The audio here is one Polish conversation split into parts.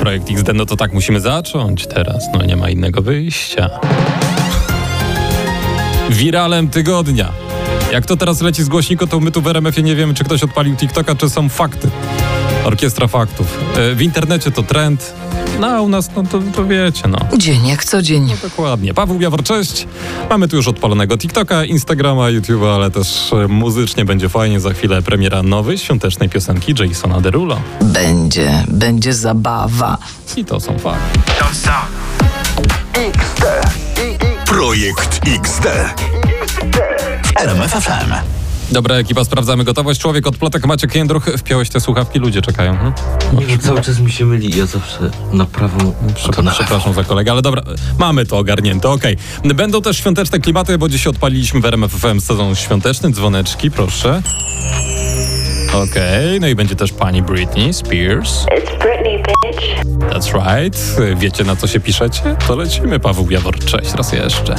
Projekt XD, no to tak musimy zacząć teraz, no nie ma innego wyjścia. Wiralem tygodnia. Jak to teraz leci z głośnika, to my tu w RMF-ie nie wiemy, czy ktoś odpalił TikToka, czy są fakty. Orkiestra faktów. E, W internecie to trend, no a u nas, no to, to wiecie, no. Dzień jak co dzień. Dokładnie. Paweł Jawor, cześć. Mamy tu już odpalonego TikToka, Instagrama, YouTube'a, ale też e, muzycznie będzie fajnie. Za chwilę premiera nowej świątecznej piosenki Jasona Derulo. Będzie, będzie zabawa. I to są fakty. Projekt XD. W RMFFM. Dobra ekipa, sprawdzamy gotowość. Człowiek od plotek Maciek Jędruch. Wpiąłeś te słuchawki, ludzie czekają. Hmm? Nie, cały czas mi się myli. Ja zawsze na prawą. a to na Przepraszam za kolegę, ale dobra, mamy to ogarnięte, okej. Będą też świąteczne klimaty, bo dziś odpaliliśmy w RMF FM sezon świąteczny, dzwoneczki, proszę. Okej, no i będzie też pani Britney Spears. It's Britney, bitch. That's right. Wiecie na co się piszecie? To lecimy, Paweł Jawor. Cześć raz jeszcze.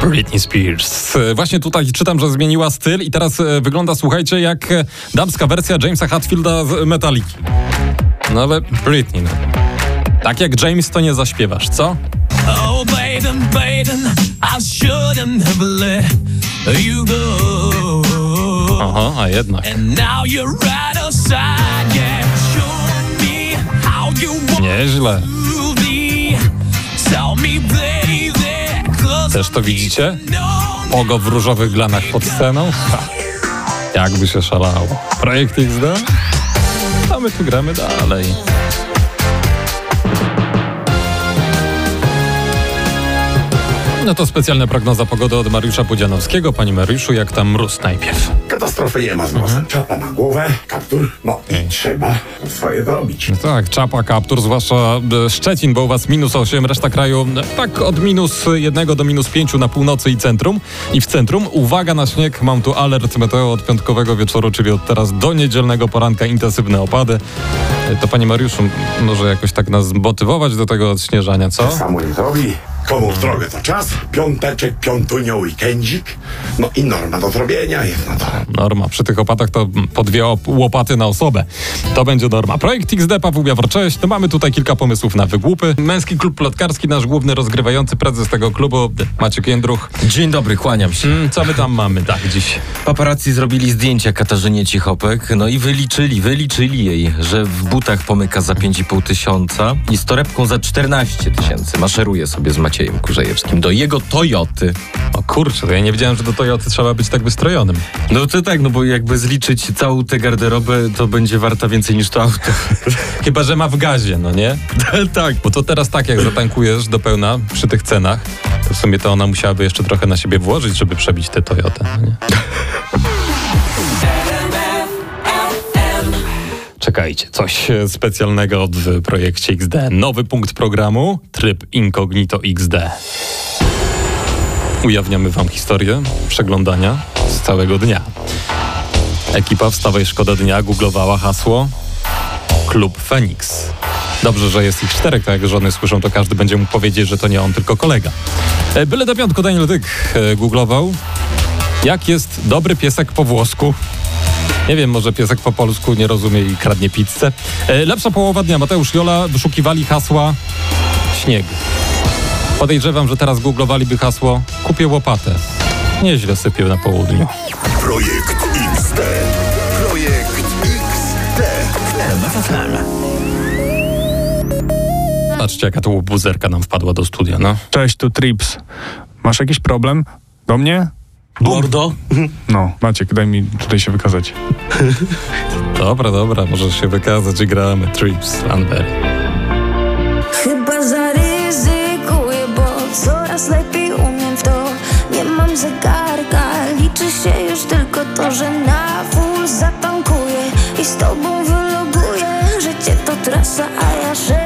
Britney Spears. E, Właśnie tutaj czytam, że zmieniła styl i teraz e, wygląda, słuchajcie, jak e, damska wersja Jamesa Hatfielda z Metaliki. No ale Britney, no. Tak jak James to nie zaśpiewasz, co? Oh, baby, baby, I shouldn't have let you go. Aha, a jednak. And now you're right outside, yeah. Show me how you want Nieźle. to be. Tell me, baby, Też to widzicie? Pogo w różowych glanach pod sceną? Jakby się szalało. Projekt XD? A my tu gramy dalej. No to specjalna prognoza pogody od Mariusza Pudzianowskiego. Panie Mariuszu, jak tam mróz najpierw? Katastrofy nie ma z nosem. Czapa na głowę, kaptur, no i trzeba swoje dorobić. Tak, czapa, kaptur, zwłaszcza e, Szczecin, bo u was minus 8, reszta kraju e, tak od minus 1 do minus 5 na północy i centrum. I w centrum, uwaga na śnieg, mam tu alert meteo od piątkowego wieczoru, czyli od teraz do niedzielnego poranka intensywne opady. E, To panie Mariuszu, może jakoś tak nas motywować do tego odśnieżania, co? Samo nie zrobi. Komu w drogę to czas? Piąteczek, piątunio, weekendzik. No i norma do zrobienia jest no to. Norma, przy tych opatach to po dwie op- łopaty na osobę. To będzie norma. Projekt XD, Paweł Jawor, cześć. No mamy tutaj kilka pomysłów na wygłupy. Męski klub plotkarski, nasz główny rozgrywający prezes tego klubu, Maciek Jędruch. Dzień dobry, kłaniam się. Mm, Co my tam mamy, tak, dziś? Paparazzi zrobili zdjęcia Katarzynie Cichopek, no i wyliczyli, wyliczyli jej, że w butach pomyka za 5,5 tysiąca i z torebką za 14 tysięcy maszeruje sobie z Maciejem Kurzejewskim do jego Toyoty. O kurczę, to ja nie wiedziałem, że do Toyoty trzeba być tak wystrojonym. No to tak, no bo jakby zliczyć całą tę garderobę, to będzie warta więcej niż to auto. Chyba, że ma w gazie, no nie? tak. Bo to teraz tak, jak zatankujesz do pełna przy tych cenach, to w sumie to ona musiałaby jeszcze trochę na siebie włożyć, żeby przebić tę Toyotę, no nie? Czekajcie, coś specjalnego w projekcie XD. Nowy punkt programu, tryb Incognito XD. Ujawniamy wam historię przeglądania z całego dnia. Ekipa Wstawaj Szkoda Dnia googlowała hasło Klub Feniks. Dobrze, że jest ich czterech, tak jak żony słyszą, to każdy będzie mógł powiedzieć, że to nie on, tylko kolega. E, Byle do piątku Daniel Dyk e, googlował, jak jest dobry piesek po włosku. Nie wiem, może piesek po polsku nie rozumie i kradnie pizzę. E, Lepsza połowa dnia. Mateusz Jola wyszukiwali hasła śnieg. Podejrzewam, że teraz googlowaliby hasło kupię łopatę. Nieźle sypie na południu. Projekt XD. Projekt XD. Patrzcie, jaka tu buzerka nam wpadła do studia, no. Cześć, tu Trips. Masz jakiś problem? Do mnie? Mordo? No, Maciek, daj mi tutaj się wykazać. Dobra, dobra, możesz się wykazać i gramy. Trips, Landberry. Chyba zaryzykuję, bo coraz lepiej umiem w to Nie mam zegarka, liczy się już tylko to, że na full zatankuję I z tobą wyloguję, życie to trasa, a ja szereg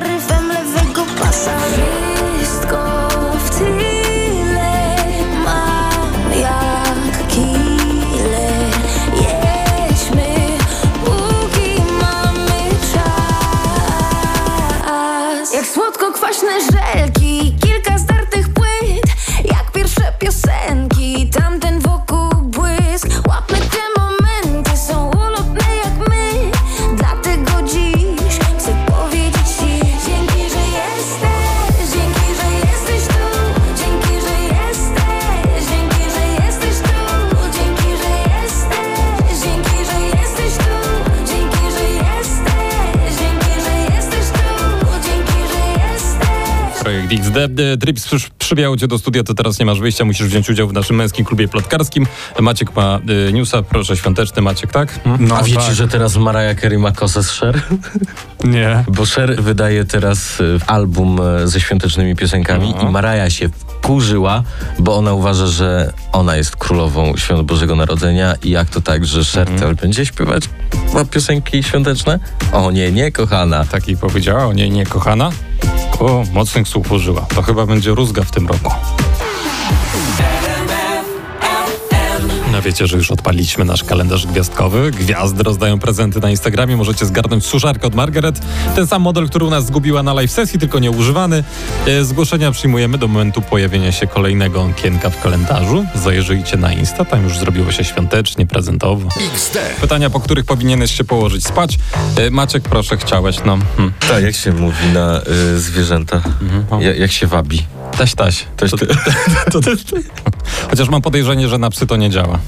Projekt XD. E, Trips przy, przywiał cię do studia, to teraz nie masz wyjścia, musisz wziąć udział w naszym męskim klubie plotkarskim. Maciek ma y, newsa, proszę świąteczny Maciek, tak? Hmm? No A wiecie, tak. że teraz Mariah Carey ma kosę z Cher? Nie. Bo Cher wydaje teraz y, album y, ze świątecznymi piosenkami No. i Mariah się wkurzyła, bo ona uważa, że ona jest królową Świąt Bożego Narodzenia i jak to tak, że Cher Mhm. też będzie śpiewać ma piosenki świąteczne? O nie, nie, kochana. Tak jej powiedziała, o niej nie kochana. O, mocnych słów użyła. To chyba będzie rózga w tym roku. No wiecie, że już odpaliliśmy nasz kalendarz gwiazdkowy. Gwiazdy rozdają prezenty na Instagramie. Możecie zgarnąć suszarkę od Margaret. Ten sam model, który u nas zgubiła na live sesji, tylko nieużywany. E, Zgłoszenia przyjmujemy do momentu pojawienia się kolejnego okienka w kalendarzu. Zajrzyjcie na Insta, tam już zrobiło się świątecznie, prezentowo. XD. Pytania, po których powinieneś się położyć spać. E, Maciek, proszę, chciałeś, no. Hmm. Tak, jak się mówi na y, zwierzęta? Ja, jak się wabi? Taś, taś. Toś To- ty. to też ty. Chociaż mam podejrzenie, że na psy to nie działa.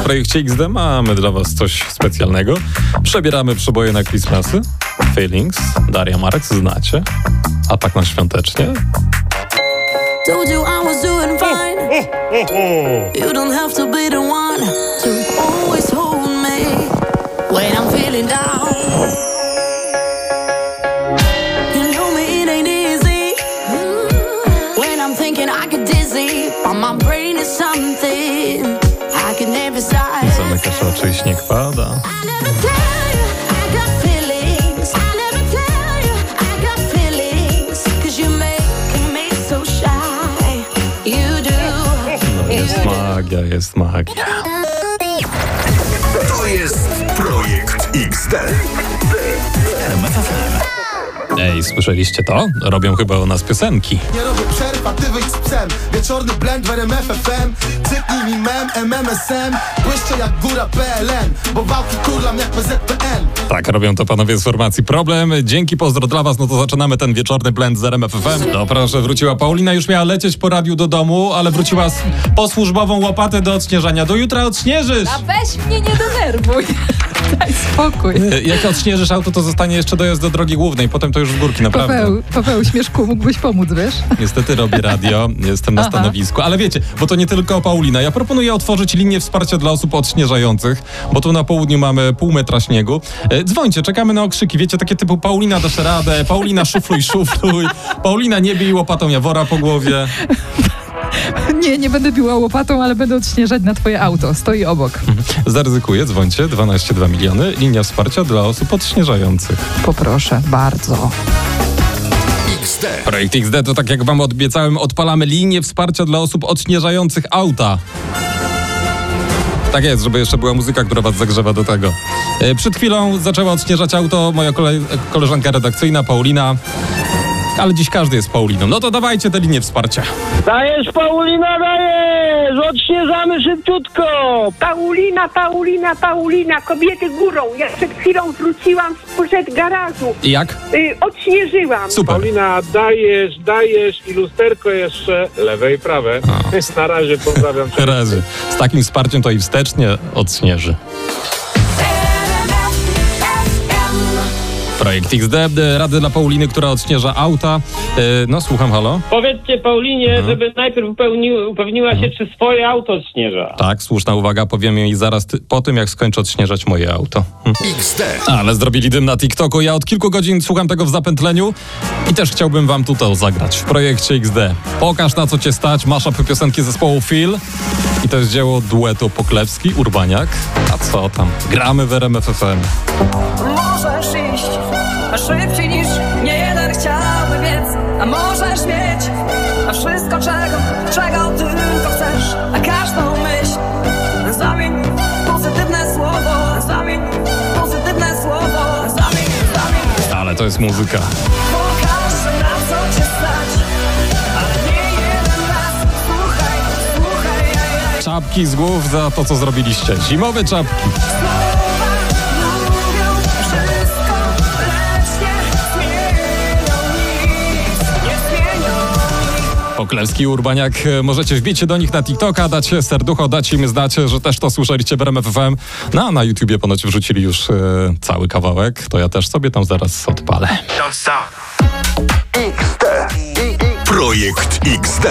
W projekcie XD mamy dla Was coś specjalnego. Przebieramy przeboje na Christmasy. Feelings, Daria Marek, znacie. A tak na świątecznie. Told you I was doing fine. You don't have to be the one to always hold me when I'm feeling down. Shy. You do. No jest magia, jest magia. To jest Projekt XD. RMFFM. Ej, słyszeliście to? Robią chyba u nas piosenki. Nie robię przerw, a ty wyjdź z psem Wieczorny blend w RMF FM Cypnij mi mem, MMSM Błyszczę jak góra PLN Bo wałki kurlam jak PZPN Tak, robią to panowie z formacji Problem. Dzięki, pozdro dla was, no to zaczynamy ten wieczorny blend z RMF FM. No proszę, wróciła Paulina, już miała lecieć po radiu do domu, ale wróciła z, po służbową łopatę do odśnieżania. Do jutra odśnieżysz! A weź mnie nie denerwuj. Daj spokój. E, Jak odśnieżysz auto, to zostanie jeszcze dojazd do drogi głównej, potem to już w górki, naprawdę. Paweł, Paweł, śmieszku, mógłbyś pomóc, wiesz? Niestety robię radio, jestem na Aha. stanowisku, ale wiecie, bo to nie tylko Paulina. Ja proponuję otworzyć linię wsparcia dla osób odśnieżających, bo tu na południu mamy pół metra śniegu. E, Dzwońcie, czekamy na okrzyki, wiecie, takie typu Paulina dasz radę, Paulina szufluj, szufluj, Paulina nie bij łopatą Jawora po głowie. Nie, nie będę biła łopatą, ale będę odśnieżać na twoje auto. Stoi obok. Zaryzykuję, dzwońcie, 12,2 miliony, linia wsparcia dla osób odśnieżających. Poproszę, bardzo. XD. Projekt XD to tak jak wam obiecałem, odpalamy linię wsparcia dla osób odśnieżających auta. Tak jest, żeby jeszcze była muzyka, która was zagrzewa do tego. E, Przed chwilą zaczęła odśnieżać auto moja kole koleżanka redakcyjna Paulina. Ale dziś każdy jest Pauliną. No to dawajcie tę linię wsparcia. Dajesz, Paulina, dajesz! Odśnieżamy szybciutko! Paulina, Paulina, Paulina, kobiety górą. Ja przed chwilą wróciłam sprzed garażu. I jak? Y, odśnieżyłam. Super. Paulina, dajesz, dajesz i lusterko jeszcze lewe i prawe. Na razie pozdrawiam cię. Razy. Z takim wsparciem to i wstecznie odśnieży. Projekt XD, e, rady dla Pauliny, która odśnieża auta. E, No, słucham, halo? Powiedzcie Paulinie, żeby najpierw upewni, upewniła się, czy swoje auto odśnieża. Tak, słuszna uwaga, powiem jej zaraz po tym, jak skończę odśnieżać moje auto. Hm. XD. Ale zrobili dym na TikToku. Ja od kilku godzin słucham tego w zapętleniu i też chciałbym wam tutaj zagrać w projekcie XD. Pokaż na co cię stać, mashup piosenki zespołu Phil i to jest dzieło duetu Poklewski, Urbaniak. A co tam? Gramy w RMF FM. Możesz iść szybciej niż nie jeden chciałby biec A możesz mieć a wszystko czego, czego tylko chcesz A każdą myśl zamień pozytywne słowo Zamień pozytywne słowo Zamień, zamień Ale to jest muzyka. Czapki z głów za to, co zrobiliście. Zimowe czapki. Poklewski, Urbaniak, e, możecie wbić się do nich na TikToka, dać serducho, dać im znać, że też to słyszeliście w RMF FM. No a na YouTubie ponoć wrzucili już e, cały kawałek, to ja też sobie tam zaraz odpalę. Projekt XD.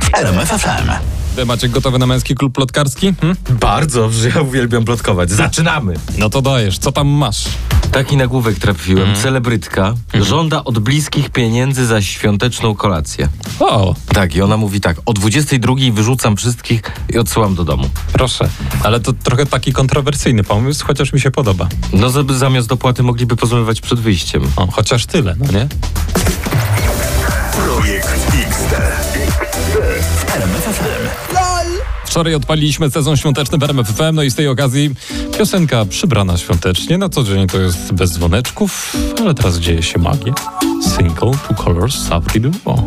W RMF FM. Macie gotowy na męski klub plotkarski? Hm? Bardzo, że ja uwielbiam plotkować. Zaczynamy! No to dajesz, co tam masz? Taki nagłówek trafiłem. Celebrytka żąda od bliskich pieniędzy za świąteczną kolację. O, Tak, i ona mówi tak, o 22 wyrzucam wszystkich i odsyłam do domu. proszę. Ale to trochę taki kontrowersyjny pomysł, chociaż mi się podoba. No z- zamiast dopłaty mogliby porozmawiać przed wyjściem. O, chociaż tyle, no nie? Projekt XD. W. Wczoraj odpaliliśmy sezon świąteczny w RMF FM, no i z tej okazji piosenka przybrana świątecznie. Na co dzień to jest bez dzwoneczków, ale teraz dzieje się magia. Single, Two Colors, Savri Duo.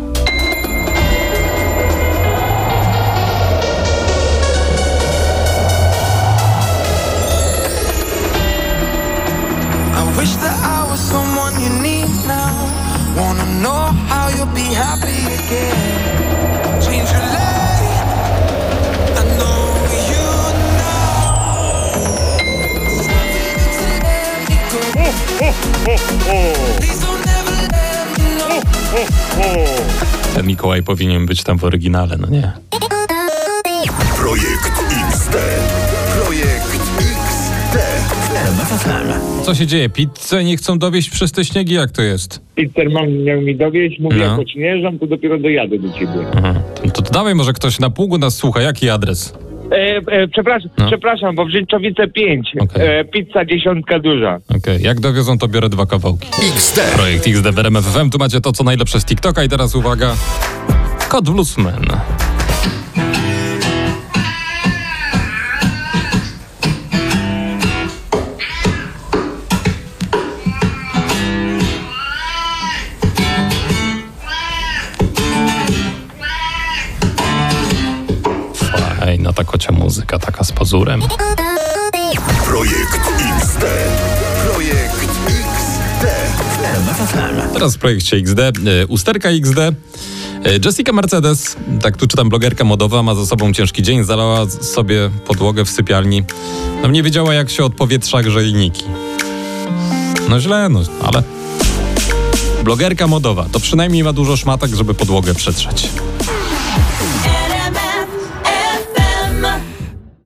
I wish that I was someone you need now. Wanna know how you'll be happy again. Change your life. I know you know. Please don't ever let me know. Ten Mikołaj powinien być tam w oryginale, no nie? Projekt XD. Projekt RMF FM. Co się dzieje? Pizzę nie chcą dowieść przez te śniegi? Jak to jest? Pizzerman miał mi dowieść, mówię, No. jak odśnieżam, to dopiero dojadę do ciebie. Aha. No to, to dawaj może ktoś na pługu nas słucha. Jaki adres? E, e, przepraszam, No. przepraszam, bo w Rzeczowice 5. Okej. E, pizza dziesiątka duża. Okej, jak dowiozą, to biorę dwa kawałki. XD. Projekt XD w RMF FM. Tu macie to, co najlepsze z TikToka i teraz uwaga. Kod Bluesman. Ta kocia muzyka, taka z pazurem. Projekt XD. Projekt XD. Teraz w projekcie XD, e, usterka XD. E, Jessica Mercedes, tak tu czytam, blogerka modowa, ma za sobą ciężki dzień, zalała sobie podłogę w sypialni. No nie wiedziała jak się odpowietrza grzejniki. No źle, no ale... Blogerka modowa, to przynajmniej ma dużo szmatek, żeby podłogę przetrzeć.